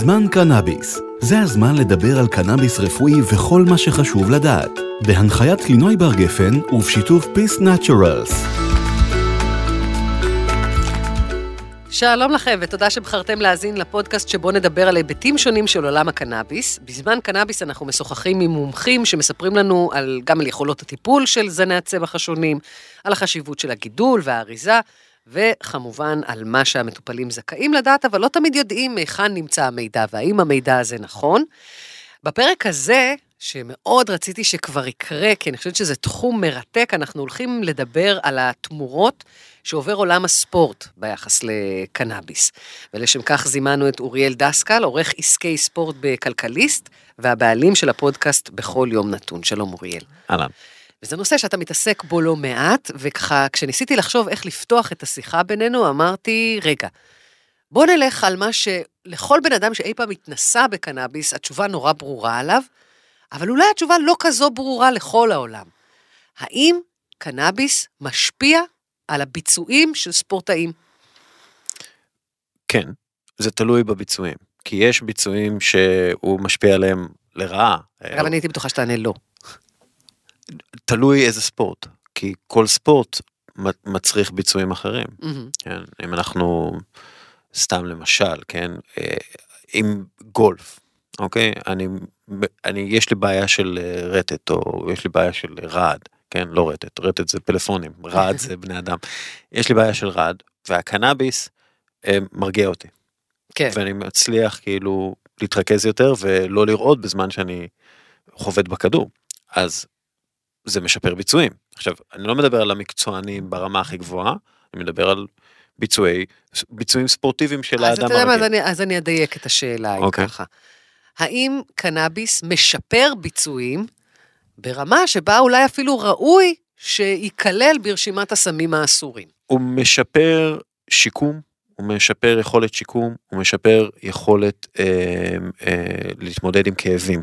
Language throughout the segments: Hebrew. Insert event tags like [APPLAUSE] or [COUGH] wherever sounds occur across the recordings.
זמן קנאביס. זה הזמן לדבר על קנאביס רפואי וכל מה שחשוב לדעת. בהנחיית לינוי בר גפן ובשיתוף פיס נאצ'רלס. שלום לכם, ותודה שבחרתם להאזין לפודקאסט שבו נדבר על היבטים שונים של עולם הקנאביס. בזמן קנאביס אנחנו משוחחים עם מומחים שמספרים לנו על, גם על יכולות הטיפול של זני הצמח השונים, על החשיבות של הגידול והאריזה, וכמובן על מה שהמטופלים זכאים לדעת, אבל לא תמיד יודעים היכן נמצא המידע והאם המידע הזה נכון. בפרק הזה, שמאוד רציתי שכבר יקרה, כי אני חושבת שזה תחום מרתק, אנחנו הולכים לדבר על התמורות שעובר עולם הספורט ביחס לקנאביס. ולשם כך זימנו את אוריאל דסקל, עורך עסקי ספורט בכלכליסט, והבעלים של הפודקאסט בכל יום נתון. שלום אוריאל. אהלן. וזה נושא שאתה מתעסק בו לא מעט, וככה, כשניסיתי לחשוב איך לפתוח את השיחה בינינו, אמרתי, רגע, בוא נלך על מה שלכל בן אדם שאי פעם התנסה בקנאביס, התשובה נורא ברורה עליו, אבל אולי התשובה לא כזו ברורה לכל העולם. האם קנאביס משפיע על הביצועים של ספורטאים? כן, זה תלוי בביצועים. כי יש ביצועים שהוא משפיע עליהם לרעה. אגב, אני הייתי בטוחה שתענה לא. תלוי איזה ספורט, כי כל ספורט מצריך ביצועים אחרים. כן, אם אנחנו, סתם למשל, כן, אה, עם גולף, אוקיי? אני, אני, יש לי בעיה של אה, רטט, או יש לי בעיה של רעד, כן? לא רטט, רטט זה פלאפונים, רעד זה בני אדם. יש לי בעיה של רעד, והקנאביס אה, מרגיע אותי. כן. ואני מצליח כאילו להתרכז יותר ולא לראות בזמן שאני חובט בכדור. אז זה משפר ביצועים. עכשיו, אני לא מדבר על המקצוענים ברמה הכי גבוהה, אני מדבר על ביצועי, ביצועים ספורטיביים של האדם הרגיל. אז אתה יודע מה. אז אני, אז אני אדייק את השאלה, אם אוקיי. ככה. האם קנאביס משפר ביצועים ברמה שבה אולי אפילו ראוי שייכלל ברשימת הסמים האסורים? הוא משפר שיקום, הוא משפר יכולת שיקום, הוא משפר יכולת אה, אה, להתמודד עם כאבים.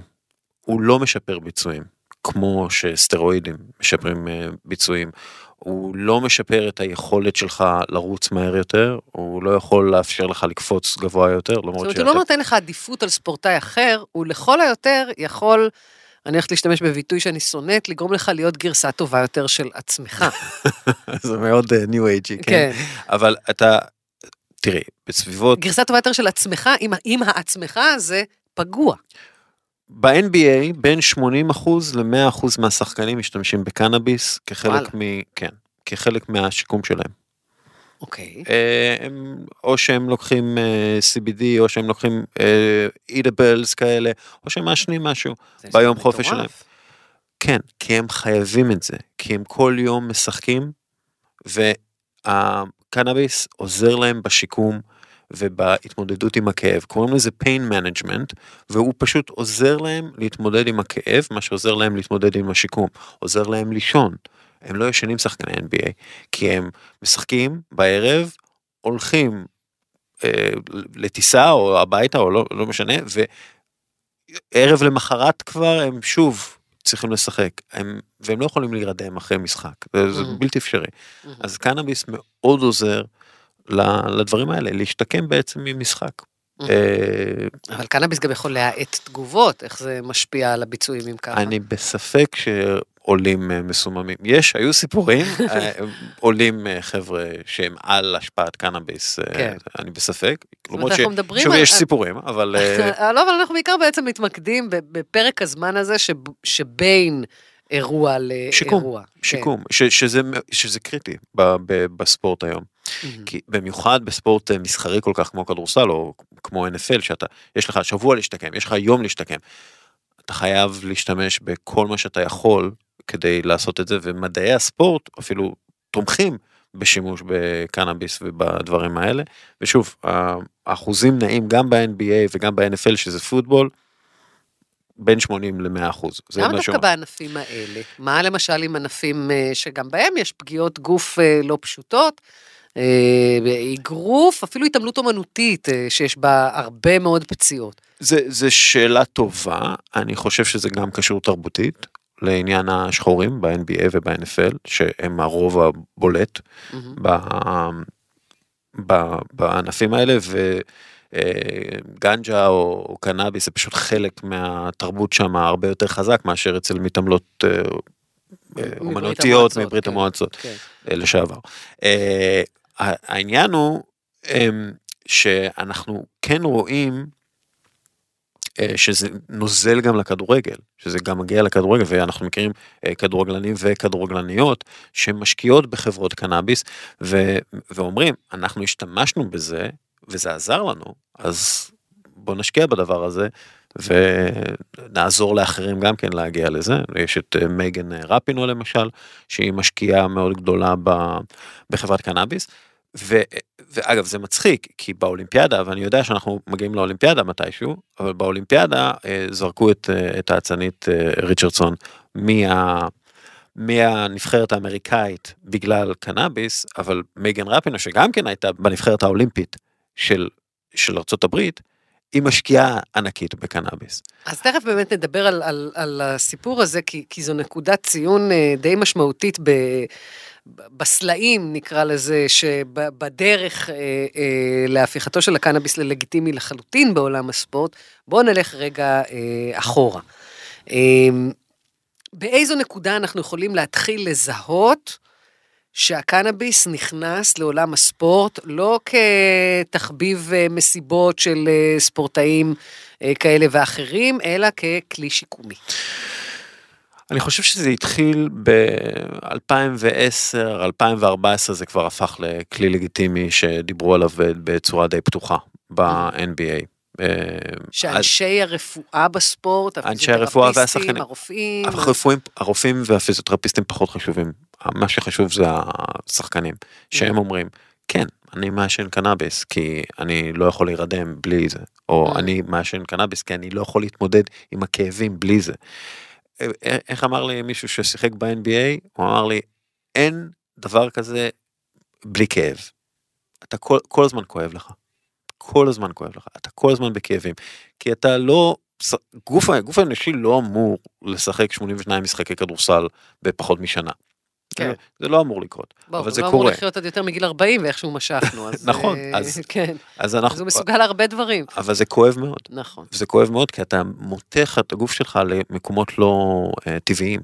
הוא לא משפר ביצועים, כמו שסטרואידים משפרים אה, ביצועים. הוא לא משפר את היכולת שלך לרוץ מהר יותר, הוא לא יכול לאפשר לך לקפוץ גבוה יותר, זאת למרות אומרת, הוא לא נותן לך עדיפות על ספורטאי אחר, הוא לכל היותר יכול, אני הולכת להשתמש בביטוי שאני שונאת, לגרום לך להיות גרסה טובה יותר של עצמך. [LAUGHS] זה מאוד ניו אייג'י, כן. כן? אבל אתה, תראי, בסביבות גרסה טובה יותר של עצמך, אם, אם העצמך הזה פגוע. ב-NBA בין 80% ל-100% מהשחקנים משתמשים בקנאביס כחלק. מ... כן, כחלק מהשיקום שלהם. אוקיי. אה, הם, או שהם לוקחים אה, CBD או שהם לוקחים אידבלס כאלה, או שהם מעשנים משהו ביום מטורף. חופש שלהם. כן, כי הם חייבים את זה, כי הם כל יום משחקים, והקנאביס עוזר להם בשיקום ובהתמודדות עם הכאב. קוראים לזה pain management, והוא פשוט עוזר להם להתמודד עם הכאב, מה שעוזר להם להתמודד עם השיקום. עוזר להם לישון. הם לא ישנים שחקני NBA, כי הם משחקים בערב, הולכים אה, לטיסה או הביתה או לא, לא משנה, וערב למחרת כבר הם שוב צריכים לשחק, הם, והם לא יכולים להירדם אחרי משחק, זה, זה Mhm. בלתי אפשרי. Mhm. אז קנאביס מאוד עוזר לדברים האלה, להשתקם בעצם ממשחק. אה, אבל קנאביס גם יכול להאט תגובות, איך זה משפיע על הביצועים אם ככה. אני בספק שעולים אה, מסוממים. יש, היו סיפורים, [LAUGHS] אה, עולים חבר'ה שהם על השפעת קנאביס, כן. אני בספק. למרות אנחנו מדברים שוב על- יש סיפורים, אבל [LAUGHS] לא, אבל אנחנו בעיקר בעצם מתמקדים בפרק הזמן הזה שב- שבין אירוע שיקום, לאירוע. שיקום, ש- שזה שזה קריטי ב- ב- בספורט היום. כן. כי במיוחד בספורט אה, מסחרי כל כך כמו כדורסל או כמו NFL שאתה יש לך שבוע להשתקם יש לך יום להשתקם. אתה חייב להשתמש בכל מה שאתה יכול כדי לעשות את זה ומדעי הספורט אפילו תומכים בשימוש בקנאביס ובדברים האלה ושוב האחוזים נעים גם ב-NBA וגם ב-NFL שזה פוטבול. בין 80 ל-100 אחוז. למה מה דווקא שהוא- בענפים האלה? מה למשל עם ענפים אה, שגם בהם יש פגיעות גוף אה, לא פשוטות? אה, אגרוף, אפילו התעמלות אומנותית אה, שיש בה הרבה מאוד פציעות. זה, זה שאלה טובה, אני חושב שזה גם קשור תרבותית לעניין השחורים ב-NBA וב-NFL, שהם הרוב הבולט מהמם. ב, ב, בענפים האלה, גנג'ה או קנאביס זה פשוט חלק מהתרבות שם הרבה יותר חזק מאשר אצל מתעמלות אומנותיות מברית כן, המועצות כן. לשעבר. העניין הוא אמ, שאנחנו כן רואים אה, שזה נוזל גם לכדורגל, שזה גם מגיע לכדורגל, ואנחנו מכירים אה, כדורגלנים וכדורגלניות שמשקיעות בחברות קנאביס, ו- ואומרים, אנחנו השתמשנו בזה, וזה עזר לנו, אז בוא נשקיע בדבר הזה, ונעזור לאחרים גם כן להגיע לזה. יש את אה, מייגן רפינו למשל, שהיא משקיעה מאוד גדולה בחברת קנאביס. ו, ואגב זה מצחיק כי באולימפיאדה ואני יודע שאנחנו מגיעים לאולימפיאדה מתישהו אבל באולימפיאדה אה, זרקו את, אה, את האצנית אה, ריצ'רדסון מה, מהנבחרת האמריקאית בגלל קנאביס אבל מייגן רפינו שגם כן הייתה בנבחרת האולימפית של, של ארצות הברית היא משקיעה ענקית בקנאביס. אז תכף באמת נדבר על, על, על הסיפור הזה, כי, כי זו נקודת ציון אה, די משמעותית ב, בסלעים, נקרא לזה, שבדרך אה, אה, להפיכתו של הקנאביס ללגיטימי לחלוטין בעולם הספורט. בואו נלך רגע אה, אחורה. אה, באיזו נקודה אנחנו יכולים להתחיל לזהות שהקנאביס נכנס לעולם הספורט לא כתחביב אה, מסיבות של אה, ספורטאים אה, כאלה ואחרים, אלא ככלי שיקומי. אני חושב שזה התחיל ב-2010, 2014 זה כבר הפך לכלי לגיטימי שדיברו עליו בצורה די פתוחה ב-NBA. שאנשי הרפואה בספורט, אנשי הרפואה והשחקנים, הרופאים, הרופאים, הרופאים והפיזיותרפיסטים פחות חשובים, מה שחשוב זה השחקנים, שהם אומרים, כן, אני מעשן קנאביס כי אני לא יכול להירדם בלי זה, או אני מעשן קנאביס כי אני לא יכול להתמודד עם הכאבים בלי זה. איך אמר לי מישהו ששיחק ב-NBA, הוא אמר לי, אין דבר כזה בלי כאב. אתה כל, כל הזמן כואב לך. כל הזמן כואב לך, אתה כל הזמן בכאבים. כי אתה לא, גוף, גוף האנושי לא אמור לשחק 82 משחקי כדורסל בפחות משנה. כן. זה לא אמור לקרות, בוא, אבל זה לא קורה. הוא לא אמור לחיות עד יותר מגיל 40 ואיכשהו משכנו, אז... [LAUGHS] נכון, אה, אז... [LAUGHS] כן. אז אנחנו... אז הוא מסוגל להרבה דברים. אבל זה כואב מאוד. נכון. זה כואב מאוד כי אתה מותח את הגוף שלך למקומות לא uh, טבעיים.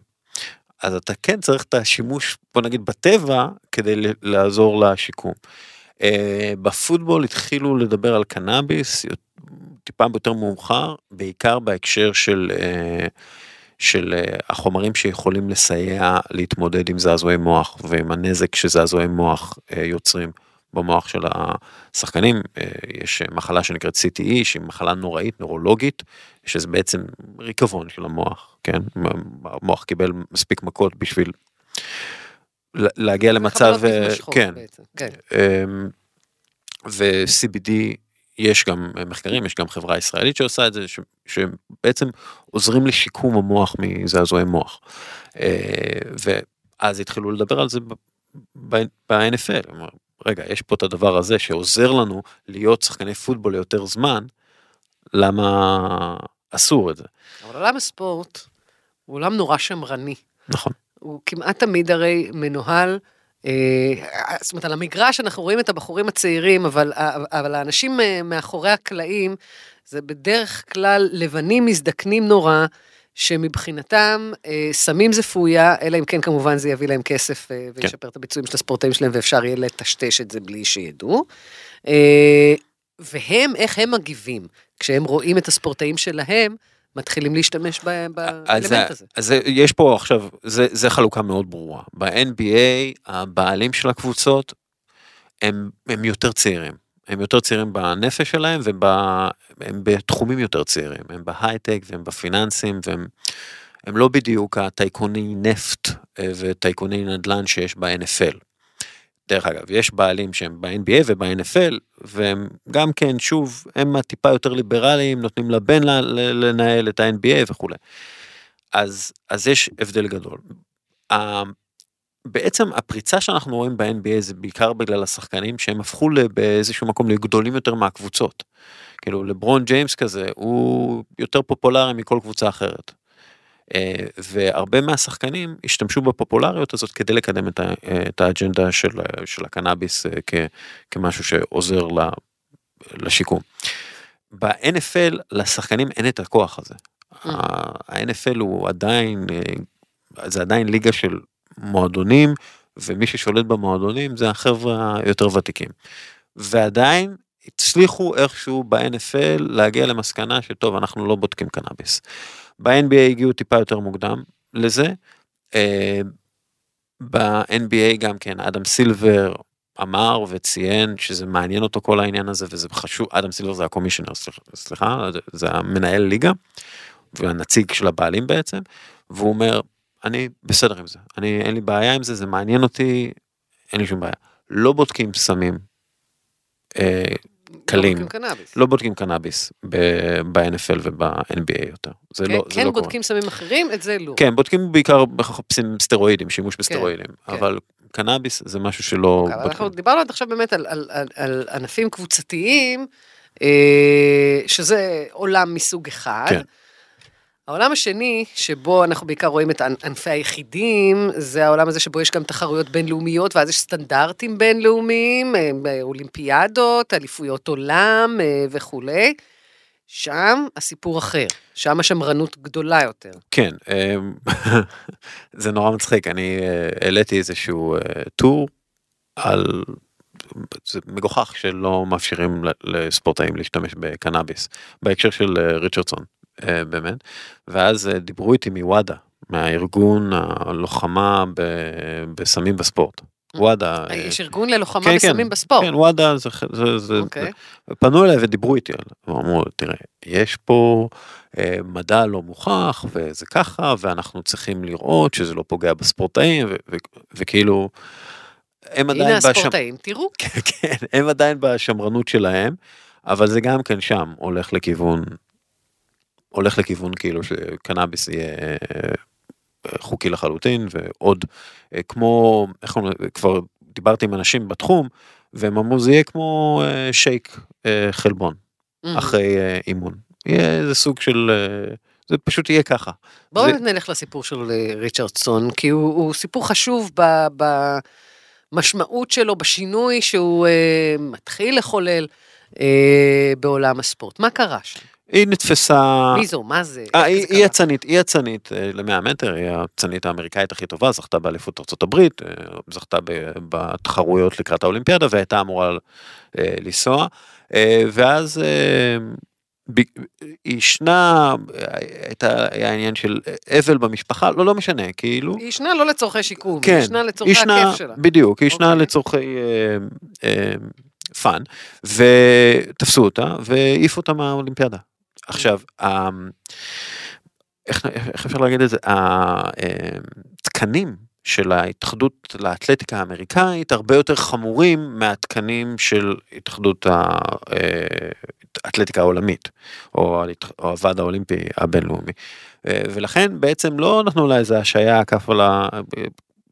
אז אתה כן צריך את השימוש, בוא נגיד, בטבע, כדי לעזור לשיקום. Uh, בפוטבול התחילו לדבר על קנאביס, טיפה יותר מאוחר, בעיקר בהקשר של... Uh, של אה, החומרים שיכולים לסייע להתמודד עם זעזועי מוח ועם הנזק שזעזועי מוח אה, יוצרים במוח של השחקנים. אה, יש מחלה שנקראת CTE שהיא מחלה נוראית, נורולוגית, שזה בעצם ריקבון של המוח, כן? המוח קיבל מספיק מכות בשביל להגיע למצב, כן, כן. אמ, ו-CBD יש גם מחקרים, יש גם חברה ישראלית שעושה את זה, ש, שבעצם עוזרים לשיקום המוח מזעזועי מוח. אה, ואז התחילו לדבר על זה ב-NFL, רגע, יש פה את הדבר הזה שעוזר לנו להיות שחקני פוטבול ליותר זמן, למה אסור את זה? אבל עולם הספורט הוא עולם נורא שמרני. נכון. הוא כמעט תמיד הרי מנוהל אה, זאת אומרת, על המגרש אנחנו רואים את הבחורים הצעירים, אבל, אבל האנשים אה, מאחורי הקלעים, זה בדרך כלל לבנים מזדקנים נורא, שמבחינתם אה, סמים זה פויה, אלא אם כן כמובן זה יביא להם כסף וישפר כן. את הביצועים של הספורטאים שלהם, ואפשר יהיה לטשטש את זה בלי שידעו. והם, איך הם מגיבים כשהם רואים את הספורטאים שלהם, מתחילים להשתמש באלמנט הזה. אז יש פה עכשיו, זה, זה חלוקה מאוד ברורה. ב-NBA, הבעלים של הקבוצות הם, הם יותר צעירים. הם יותר צעירים בנפש שלהם והם בתחומים יותר צעירים. הם בהייטק והם בפיננסים והם הם לא בדיוק הטייקוני נפט אה, וטייקוני נדל"ן שיש ב-NFL. דרך אגב, יש בעלים שהם ב-NBA וב-NFL, והם גם כן, שוב, הם הטיפה יותר ליברליים, נותנים לבן לנהל את ה-NBA וכולי. אז, אז יש הבדל גדול. בעצם הפריצה שאנחנו רואים ב-NBA זה בעיקר בגלל השחקנים שהם הפכו באיזשהו מקום לגדולים יותר מהקבוצות. כאילו לברון ג'יימס כזה הוא יותר פופולרי מכל קבוצה אחרת. אה, והרבה מהשחקנים השתמשו בפופולריות הזאת כדי לקדם את האג'נדה של, של הקנאביס אה, כ, כמשהו שעוזר לשיקום. ב-NFL לשחקנים אין את הכוח הזה. Mm. ה-NFL הוא עדיין, אה, זה עדיין ליגה של מועדונים, ומי ששולט במועדונים זה החבר'ה היותר ותיקים. ועדיין הצליחו איכשהו ב-NFL להגיע למסקנה שטוב, אנחנו לא בודקים קנאביס. ב-NBA הגיעו טיפה יותר מוקדם לזה. אה, ב-NBA גם כן, אדם סילבר אמר וציין שזה מעניין אותו כל העניין הזה וזה חשוב, אדם סילבר זה הקומישיונר, סליחה, זה המנהל ליגה והנציג של הבעלים בעצם, והוא אומר, אני בסדר עם זה, אני אין לי בעיה עם זה, זה מעניין אותי, אין לי שום בעיה. לא בודקים סמים אה, קלים, לא בודקים קנאביס. לא בודקים קנאביס ב-NFL וב-NBA יותר. זה כן, לא, זה כן לא קורה. בודקים סמים אחרים, את זה לא. כן, בודקים בעיקר מחפשים סטרואידים, שימוש בסטרואידים, כן. אבל קנאביס זה משהו שלא אבל אנחנו. דיברנו עד עכשיו באמת על, על, על, על ענפים קבוצתיים, אה, שזה עולם מסוג אחד. כן. העולם השני, שבו אנחנו בעיקר רואים את ענ- ענפי היחידים, זה העולם הזה שבו יש גם תחרויות בינלאומיות, ואז יש סטנדרטים בינלאומיים, אה, אולימפיאדות, אליפויות עולם אה, וכולי. שם הסיפור אחר, שם השמרנות גדולה יותר. כן, אמ, זה נורא מצחיק, אני אה, העליתי איזשהו אה, טור על, זה מגוחך שלא מאפשרים לספורטאים להשתמש בקנאביס, בהקשר של אה, ריצ'רדסון, אה, באמת, ואז אה, דיברו איתי מוואדה, מהארגון הלוחמה ב- בסמים בספורט. וואדה, אה, יש ארגון ללוחמה כן, בסמים כן, בספורט. כן, וואדה זה, זה, זה, אוקיי. פנו אליי ודיברו איתי, על- ואמרו, תראה, יש פה אה, מדע לא מוכח, וזה ככה, ואנחנו צריכים לראות שזה לא פוגע בספורטאים, ו- ו- וכאילו, הם עדיין, הנה הספורטאים, תראו. [LAUGHS] כן, הם עדיין בשמרנות שלהם, אבל זה גם כן שם הולך לכיוון, הולך לכיוון כאילו שקנאביס יהיה אה, חוקי לחלוטין, ועוד אה, כמו, איך אומרים, כבר דיברתי עם אנשים בתחום, והם אמרו זה יהיה כמו אה, שייק חלבון Mhm. אחרי אימון. יהיה איזה סוג של, זה פשוט יהיה ככה. בואו זה- נלך לסיפור של אה, ריצ'רדסון, כי הוא, הוא סיפור חשוב ב, במשמעות שלו, בשינוי שהוא אה, מתחיל לחולל אה, בעולם הספורט. מה קרה שם? היא נתפסה... מי זו? מה זה? אה, איך היא, היא קרה? אצנית, היא אצנית ל-100 מטר, היא האצנית האמריקאית הכי טובה, זכתה באליפות הברית, אה, זכתה בתחרויות לקראת האולימפיאדה והייתה אמורה אה, לנסוע, אה, ואז אה, היא עישנה, אה, הייתה, היה עניין של אבל במשפחה, לא, לא משנה, כאילו, היא עישנה לא לצורכי שיקום, כן, היא עישנה לצורכי עישנה- הכיף שלה. בדיוק, היא עישנה אוקיי. לצורכי אה, אה, fun, ותפסו אותה והעיפו אותה מהאולימפיאדה. עכשיו, ה- איך אפשר להגיד את זה? התקנים של ההתאחדות לאתלטיקה האמריקאית הרבה יותר חמורים מהתקנים של התאחדות אה, האתלטיקה העולמית, או או הוועד האולימפי הבינלאומי. אה, ולכן בעצם לא נתנו לה איזה השעיה, כף על ה...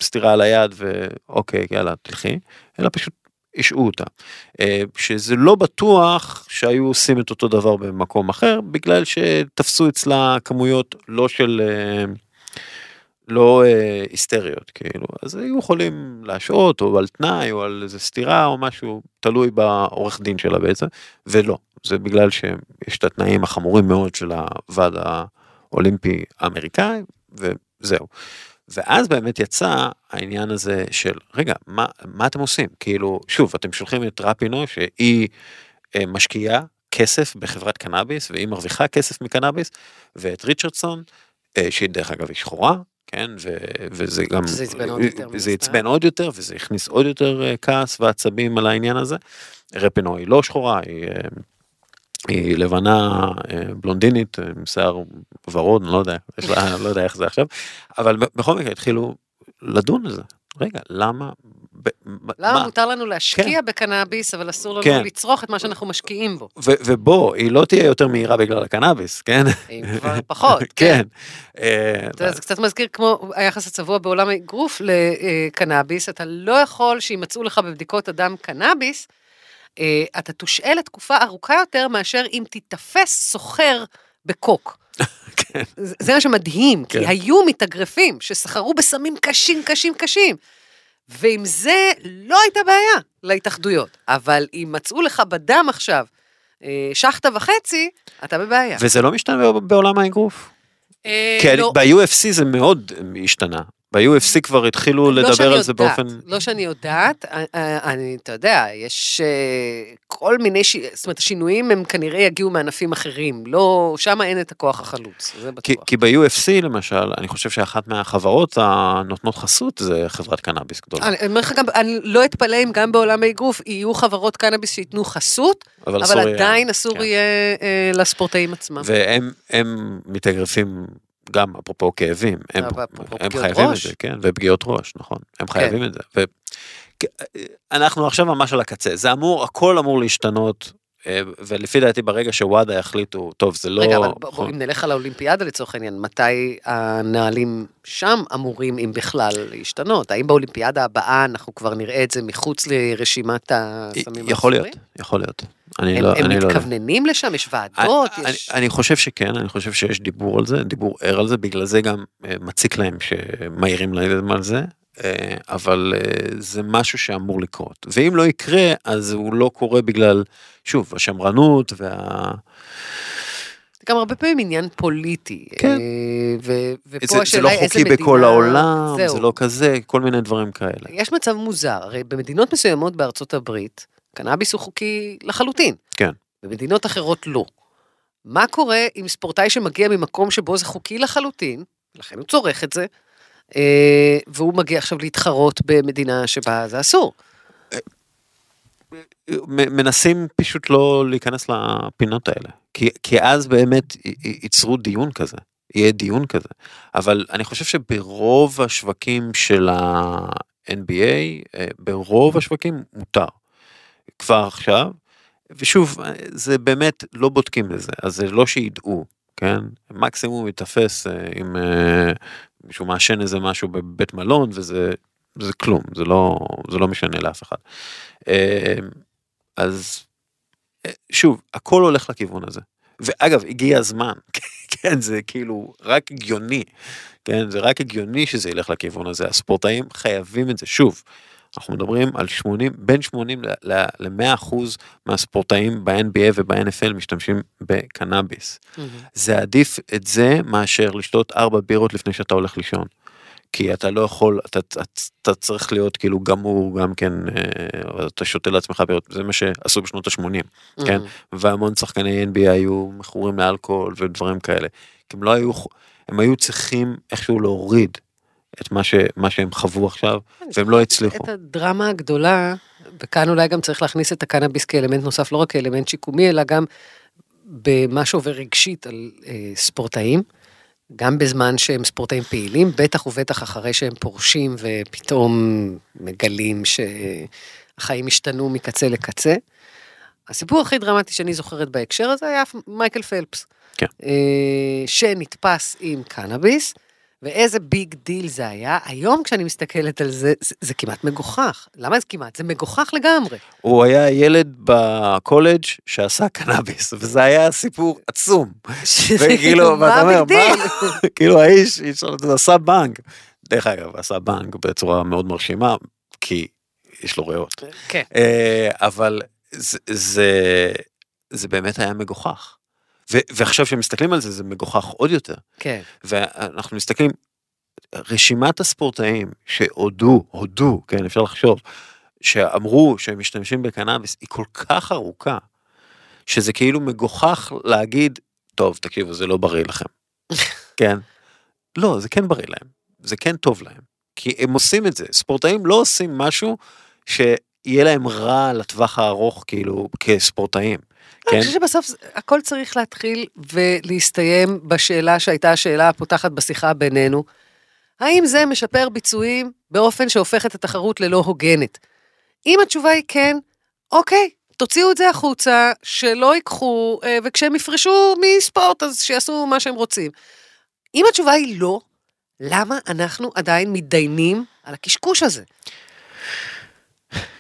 סטירה על היד ואוקיי יאללה תלכי, אלא פשוט השעו אותה. אה, שזה לא בטוח שהיו עושים את אותו דבר במקום אחר, בגלל שתפסו אצלה כמויות לא של... אה, לא אה, היסטריות כאילו אז היו יכולים להשעות או על תנאי או על איזה סתירה או משהו תלוי בעורך דין שלה בעצם ולא זה בגלל שיש את התנאים החמורים מאוד של הוועד האולימפי האמריקאי וזהו. ואז באמת יצא העניין הזה של רגע מה מה אתם עושים כאילו שוב אתם שולחים את רפינו שהיא אה, משקיעה כסף בחברת קנאביס והיא מרוויחה כסף מקנאביס ואת ריצ'רדסון אה, שהיא דרך אגב היא שחורה כן ו, וזה גם זה עצבן עוד. עצבן עוד יותר וזה הכניס עוד יותר אה, כעס ועצבים על העניין הזה. רפינו היא לא שחורה היא. היא לבנה אה, בלונדינית אה, עם שיער ורוד אני לא יודע יש לה, לא יודע איך זה עכשיו אבל בכל מקרה התחילו לדון על זה רגע למה ב- למה מה? מותר לנו להשקיע בקנאביס, אבל אסור לנו כן. לצרוך את מה שאנחנו משקיעים בו? ו- ובוא היא לא תהיה יותר מהירה בגלל הקנאביס כן אם כבר פחות. [LAUGHS] כן. אה, אתה יודע, זה קצת מזכיר כמו היחס הצבוע בעולם האגרוף לקנאביס, אתה לא יכול שימצאו לך בבדיקות הדם קנאביס, אתה תושעה לתקופה ארוכה יותר מאשר אם תיתפס סוחר בקוק. [LAUGHS] כן. זה מה שמדהים, כי כן. היו מתאגרפים שסחרו בסמים קשים, קשים, קשים. ועם זה לא הייתה בעיה להתאחדויות. אבל אם מצאו לך בדם עכשיו אה, שחטה וחצי, אתה בבעיה. וזה לא משתנה בעולם האגרוף. אה, כי לא, ב-UFC זה מאוד השתנה. ב-UFC כבר התחילו לא לדבר על זה יודעת, באופן... לא שאני יודעת, אה, אה, אני, אתה יודע, יש אה, כל מיני, ש... זאת אומרת, השינויים הם כנראה יגיעו מענפים אחרים, לא, שם אין את הכוח החלוץ, זה כי, בטוח. כי ב-UFC למשל, אני חושב שאחת מהחברות הנותנות חסות זה חברת קנאביס גדולה. אני אומר לך גם, אני לא אתפלא אם גם בעולם האגרוף יהיו חברות קנאביס שייתנו חסות, אבל אסור יהיה- עדיין אסור כן. יהיה לספורטאים עצמם. והם הם מתאגרפים גם אפרופו כאבים, הם, הם חייבים ראש. את זה, כן, ופגיעות ראש, נכון, הם חייבים את זה. ו... אנחנו עכשיו ממש על הקצה, זה אמור, הכל אמור להשתנות, ולפי דעתי ברגע שוואדה יחליטו, טוב זה לא... רגע, אבל בוא, בוא, אם נלך על האולימפיאדה לצורך העניין, מתי הנהלים שם אמורים, אם בכלל, להשתנות? האם באולימפיאדה הבאה אנחנו כבר נראה את זה מחוץ לרשימת הסמים יכול להיות? יכול להיות. אני הם, לא, הם אני לא. מתכווננים לשם? יש ועדות? אני, יש... אני, אני חושב שכן, אני חושב שיש דיבור על זה, דיבור ער על זה, בגלל זה גם אה, מציק להם שמעירים להם על זה, אה, אבל אה, זה משהו שאמור לקרות. ואם לא יקרה, אז הוא לא קורה בגלל, שוב, השמרנות וה... זה גם הרבה פעמים עניין פוליטי. כן. אה, ו, ופה זה, זה השאלה לא איזה חוקי מדינה... בכל העולם, זהו. זה לא כזה, כל מיני דברים כאלה. יש מצב מוזר, הרי במדינות מסוימות בארצות הברית, קנאביס הוא חוקי לחלוטין. כן. במדינות אחרות לא. מה קורה עם ספורטאי שמגיע ממקום שבו זה חוקי לחלוטין, לכן הוא צורך את זה, אה, והוא מגיע עכשיו להתחרות במדינה שבה זה אסור. מ- מנסים פשוט לא להיכנס לפינות האלה, כי, כי אז באמת ייצרו דיון כזה, יהיה דיון כזה, אבל אני חושב שברוב השווקים של ה-NBA, אה, ברוב השווקים מותר, כבר עכשיו, ושוב, אה, זה באמת לא בודקים לזה, אז זה לא שידעו, כן? מקסימום ייתפס אה, אם אה, מישהו מעשן איזה משהו בבית מלון וזה זה כלום, זה לא, זה לא משנה לאף אחד. אה, אז שוב, הכל הולך לכיוון הזה. ואגב, הגיע הזמן, [LAUGHS] כן, זה כאילו רק הגיוני, כן, זה רק הגיוני שזה ילך לכיוון הזה, הספורטאים חייבים את זה, שוב, אנחנו מדברים על 80, בין 80 ל-100 אחוז מהספורטאים ב-NBA וב-NFL משתמשים בקנאביס. זה עדיף את זה מאשר לשתות ארבע בירות לפני שאתה הולך לישון. כי אתה לא יכול, אתה, אתה, אתה צריך להיות כאילו גמור גם כן, אה, אתה שותה לעצמך בירות, זה מה שעשו בשנות ה-80, כן? והמון שחקני NBA היו מכורים לאלכוהול ודברים כאלה. כי הם לא היו, הם היו צריכים איכשהו להוריד את מה, ש, מה שהם חוו עכשיו, והם לא הצליחו. את הדרמה הגדולה, וכאן אולי גם צריך להכניס את הקנאביס כאלמנט נוסף, לא רק כאלמנט שיקומי, אלא גם במה שעובר רגשית על אה, ספורטאים, גם בזמן שהם ספורטאים פעילים, בטח ובטח אחרי שהם פורשים ופתאום מגלים שהחיים השתנו מקצה לקצה. הסיפור הכי דרמטי שאני זוכרת בהקשר הזה היה מייקל פלפס. כן. אה, שנתפס עם קנאביס, ואיזה big deal זה היה. היום כשאני מסתכלת על זה, זה, זה כמעט מגוחך. למה זה כמעט? זה מגוחך לגמרי. הוא היה ילד בקולג' שעשה קנאביס, וזה היה סיפור עצום. וכאילו, [LAUGHS] מה ואתה אומר, מה? [LAUGHS] כאילו האיש, איש עשה בנק. דרך אגב, עשה בנק בצורה מאוד מרשימה, כי יש לו ריאות. כן. אה, אבל זה, זה, זה באמת היה מגוחך. ו, ועכשיו כשמסתכלים על זה, זה מגוחך עוד יותר. כן. ואנחנו מסתכלים, רשימת הספורטאים שהודו, הודו, כן, אפשר לחשוב, שאמרו שהם משתמשים בקנאביס, היא כל כך ארוכה, שזה כאילו מגוחך להגיד, טוב, תקשיבו, זה לא בריא לכם. [LAUGHS] כן? לא, זה כן בריא להם, זה כן טוב להם. כי הם עושים את זה, ספורטאים לא עושים משהו שיהיה להם רע לטווח הארוך, כאילו, כספורטאים. אני כן? חושבת שבסוף הכל צריך להתחיל ולהסתיים בשאלה שהייתה השאלה הפותחת בשיחה בינינו. האם זה משפר ביצועים באופן שהופך את התחרות ללא הוגנת? אם התשובה היא כן, אוקיי, תוציאו את זה החוצה, שלא ייקחו, אה, וכשהם יפרשו מספורט אז שיעשו מה שהם רוצים. אם התשובה היא לא, למה אנחנו עדיין מתדיינים על הקשקוש הזה?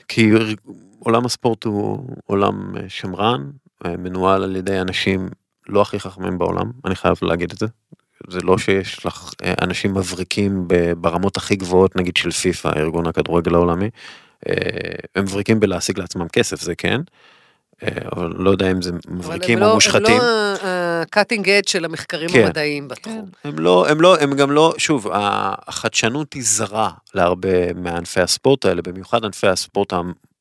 כי עולם הספורט הוא עולם אה, שמרן, מנוהל על ידי אנשים לא הכי חכמים בעולם, אני חייב להגיד את זה. זה לא שיש לך אה, אנשים מבריקים ברמות הכי גבוהות נגיד של פיפא, ארגון הכדורגל העולמי. אה, הם מבריקים בלהשיג לעצמם כסף, זה כן. אה, אבל לא יודע אם זה אבל מבריקים או לא- מושחתים. הם לא ה-cutting edge של המחקרים כן. המדעיים בתחום. הם לא, הם לא, הם גם לא, שוב, החדשנות היא זרה להרבה מענפי הספורט האלה, במיוחד ענפי הספורט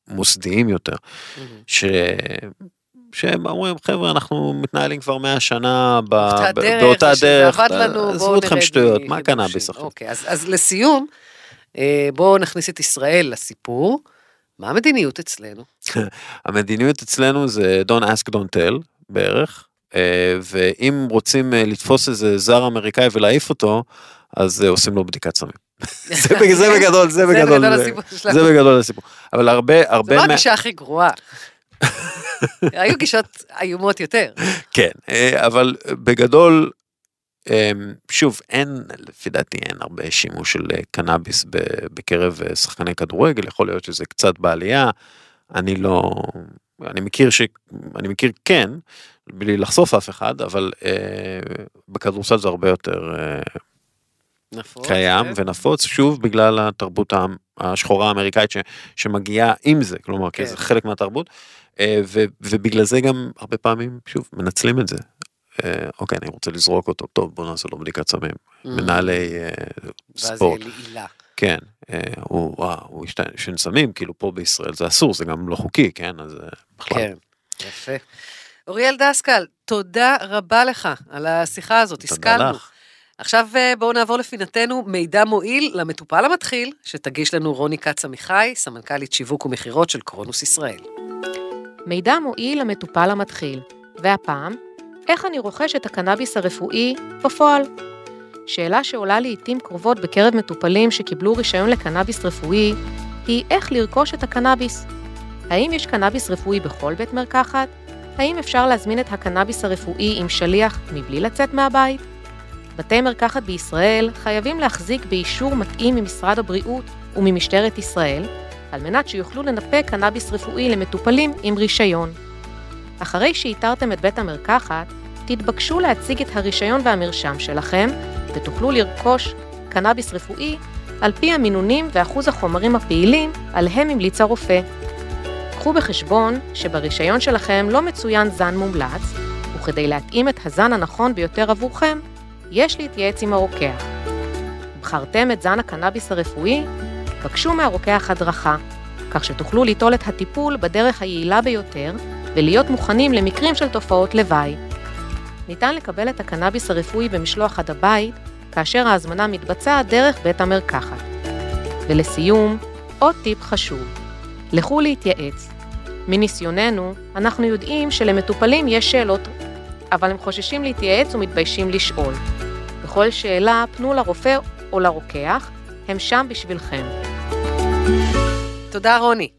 המוסדיים יותר, ש... שהם אומרים, חבר'ה, אנחנו מתנהלים כבר 100 שנה ב... באותה דרך, באותה עזבו אתכם שטויות, מה. קנאביס עכשיו? אוקיי, אז, אז לסיום, אה, בואו נכניס את ישראל לסיפור. מה המדיניות אצלנו? [LAUGHS] המדיניות אצלנו זה Don't ask, don't tell בערך, אה, ואם רוצים אה, לתפוס איזה זר אמריקאי ולהעיף אותו, אז עושים לו בדיקת סמים. [LAUGHS] זה בג- זה בגדול, זה בגדול, זה-. זה בגדול הסיפור. אבל הרבה, זו הרבה לא מה... הגישה הכי גרועה. היו גישות איומות יותר. כן, אה, אבל בגדול, אה, שוב, אין, לפי דעתי אין הרבה שימוש של אה, קנאביס בקרב אה, שחקני כדורגל, יכול להיות שזה קצת בעלייה, אני לא, אני מכיר ש... אני מכיר כן, בלי לחשוף אף אחד, אבל אה, בכדורסל זה הרבה יותר אה, נפוץ. קיים כן. ונפוץ, שוב בגלל התרבות השחורה האמריקאית ש, שמגיעה עם זה, כלומר, כי כן. זה חלק מהתרבות, אה, ו, ובגלל זה גם הרבה פעמים, שוב, מנצלים את זה. אה, אוקיי, אני רוצה לזרוק אותו, טוב, בוא נעשה לו בדיקת סמים. מנהלי אה, ואז ספורט, יהיה לעילה. כן, אה, הוא, וואו, הוא עישן סמים, כאילו פה בישראל זה אסור, זה גם לא חוקי, כן, אז אה, בכלל. כן, יפה. אוריאל דסקל, תודה רבה לך על השיחה הזאת, תודה השכלנו. לך. עכשיו אה, בואו נעבור לפינתנו מידע מועיל למטופל המתחיל, שתגיש לנו רוני כץ עמיחי, סמנכ"לית שיווק ומכירות של קרונוס ישראל. מידע מועיל למטופל המתחיל, והפעם, איך אני רוכש את הקנאביס הרפואי בפועל? שאלה שעולה לעיתים קרובות בקרב מטופלים שקיבלו רישיון לקנאביס רפואי, היא איך לרכוש את הקנאביס. האם יש קנאביס רפואי בכל בית מרקחת? האם אפשר להזמין את הקנאביס הרפואי עם שליח מבלי לצאת מהבית? בתי מרקחת בישראל חייבים להחזיק באישור מתאים ממשרד הבריאות וממשטרת ישראל, על מנת שיוכלו לנפק קנאביס רפואי למטופלים עם רישיון. אחרי שאיתרתם את בית המרקחת, תתבקשו להציג את הרישיון והמרשם שלכם, ותוכלו לרכוש קנאביס רפואי על פי המינונים ואחוז החומרים הפעילים עליהם המליץ הרופא. קחו בחשבון שברישיון שלכם לא מצוין זן מומלץ, וכדי להתאים את הזן הנכון ביותר עבורכם, יש להתייעץ עם הרוקח. בחרתם את זן הקנאביס הרפואי? בקשו מהרוקח הדרכה, כך שתוכלו ליטול את הטיפול בדרך היעילה ביותר ולהיות מוכנים למקרים של תופעות לוואי. ניתן לקבל את הקנאביס הרפואי במשלוח עד הבית, כאשר ההזמנה מתבצעת דרך בית המרקחת. ולסיום, עוד טיפ חשוב, לכו להתייעץ. מניסיוננו, אנחנו יודעים שלמטופלים יש שאלות, אבל הם חוששים להתייעץ ומתביישים לשאול. בכל שאלה, פנו לרופא או לרוקח, הם שם בשבילכם. תודה, רוני.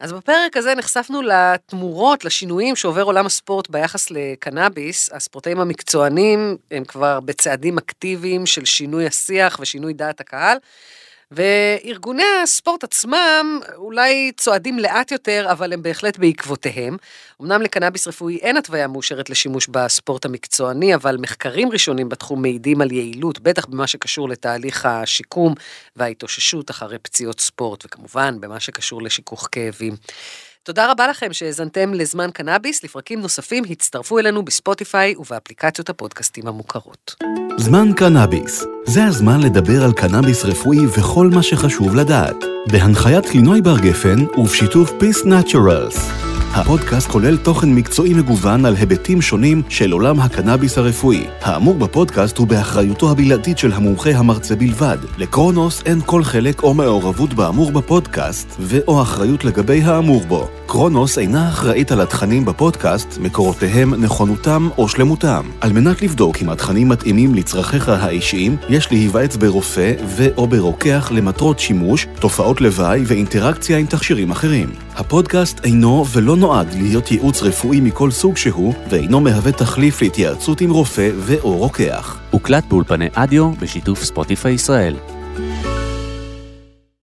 אז בפרק הזה נחשפנו לתמורות, לשינויים שעובר עולם הספורט ביחס לקנאביס. הספורטאים המקצוענים הם כבר בצעדים אקטיביים של שינוי השיח ושינוי דעת הקהל. וארגוני הספורט עצמם אולי צועדים לאט יותר, אבל הם בהחלט בעקבותיהם. אמנם לקנאביס רפואי אין התוויה מאושרת לשימוש בספורט המקצועני, אבל מחקרים ראשונים בתחום מעידים על יעילות, בטח במה שקשור לתהליך השיקום וההתאוששות אחרי פציעות ספורט, וכמובן במה שקשור לשיכוך כאבים. תודה רבה לכם שהאזנתם לזמן קנאביס, לפרקים נוספים הצטרפו אלינו בספוטיפיי ובאפליקציות הפודקאסטים המוכרות. זמן קנאביס. זה הזמן לדבר על קנאביס רפואי וכל מה שחשוב לדעת. בהנחיית קלינוי בר גפן ובשיתוף Peace Naturals. הפודקאסט כולל תוכן מקצועי מגוון על היבטים שונים של עולם הקנאביס הרפואי. האמור בפודקאסט הוא באחריותו הבלעדית של המומחה המרצה בלבד. לקרונוס אין כל חלק או מעורבות באמור בפודקאסט, ו/או אחריות לגבי האמור בו. קרונוס אינה אחראית על התכנים בפודקאסט, מקורותיהם, נכונותם או שלמותם. על מנת לבדוק אם התכנים מתאימים לצרכיך האישיים, יש להיוועץ ברופא ו/או ברוקח למטרות שימוש, תופעות לוואי ואינטראקציה עם תכשירים אחרים. הפודקאסט אינו ולא נועד להיות ייעוץ רפואי מכל סוג שהוא, ואינו מהווה תחליף להתייעצות עם רופא ו/או רוקח. הוקלט באולפני אדיו בשיתוף ספוטיפיי ישראל.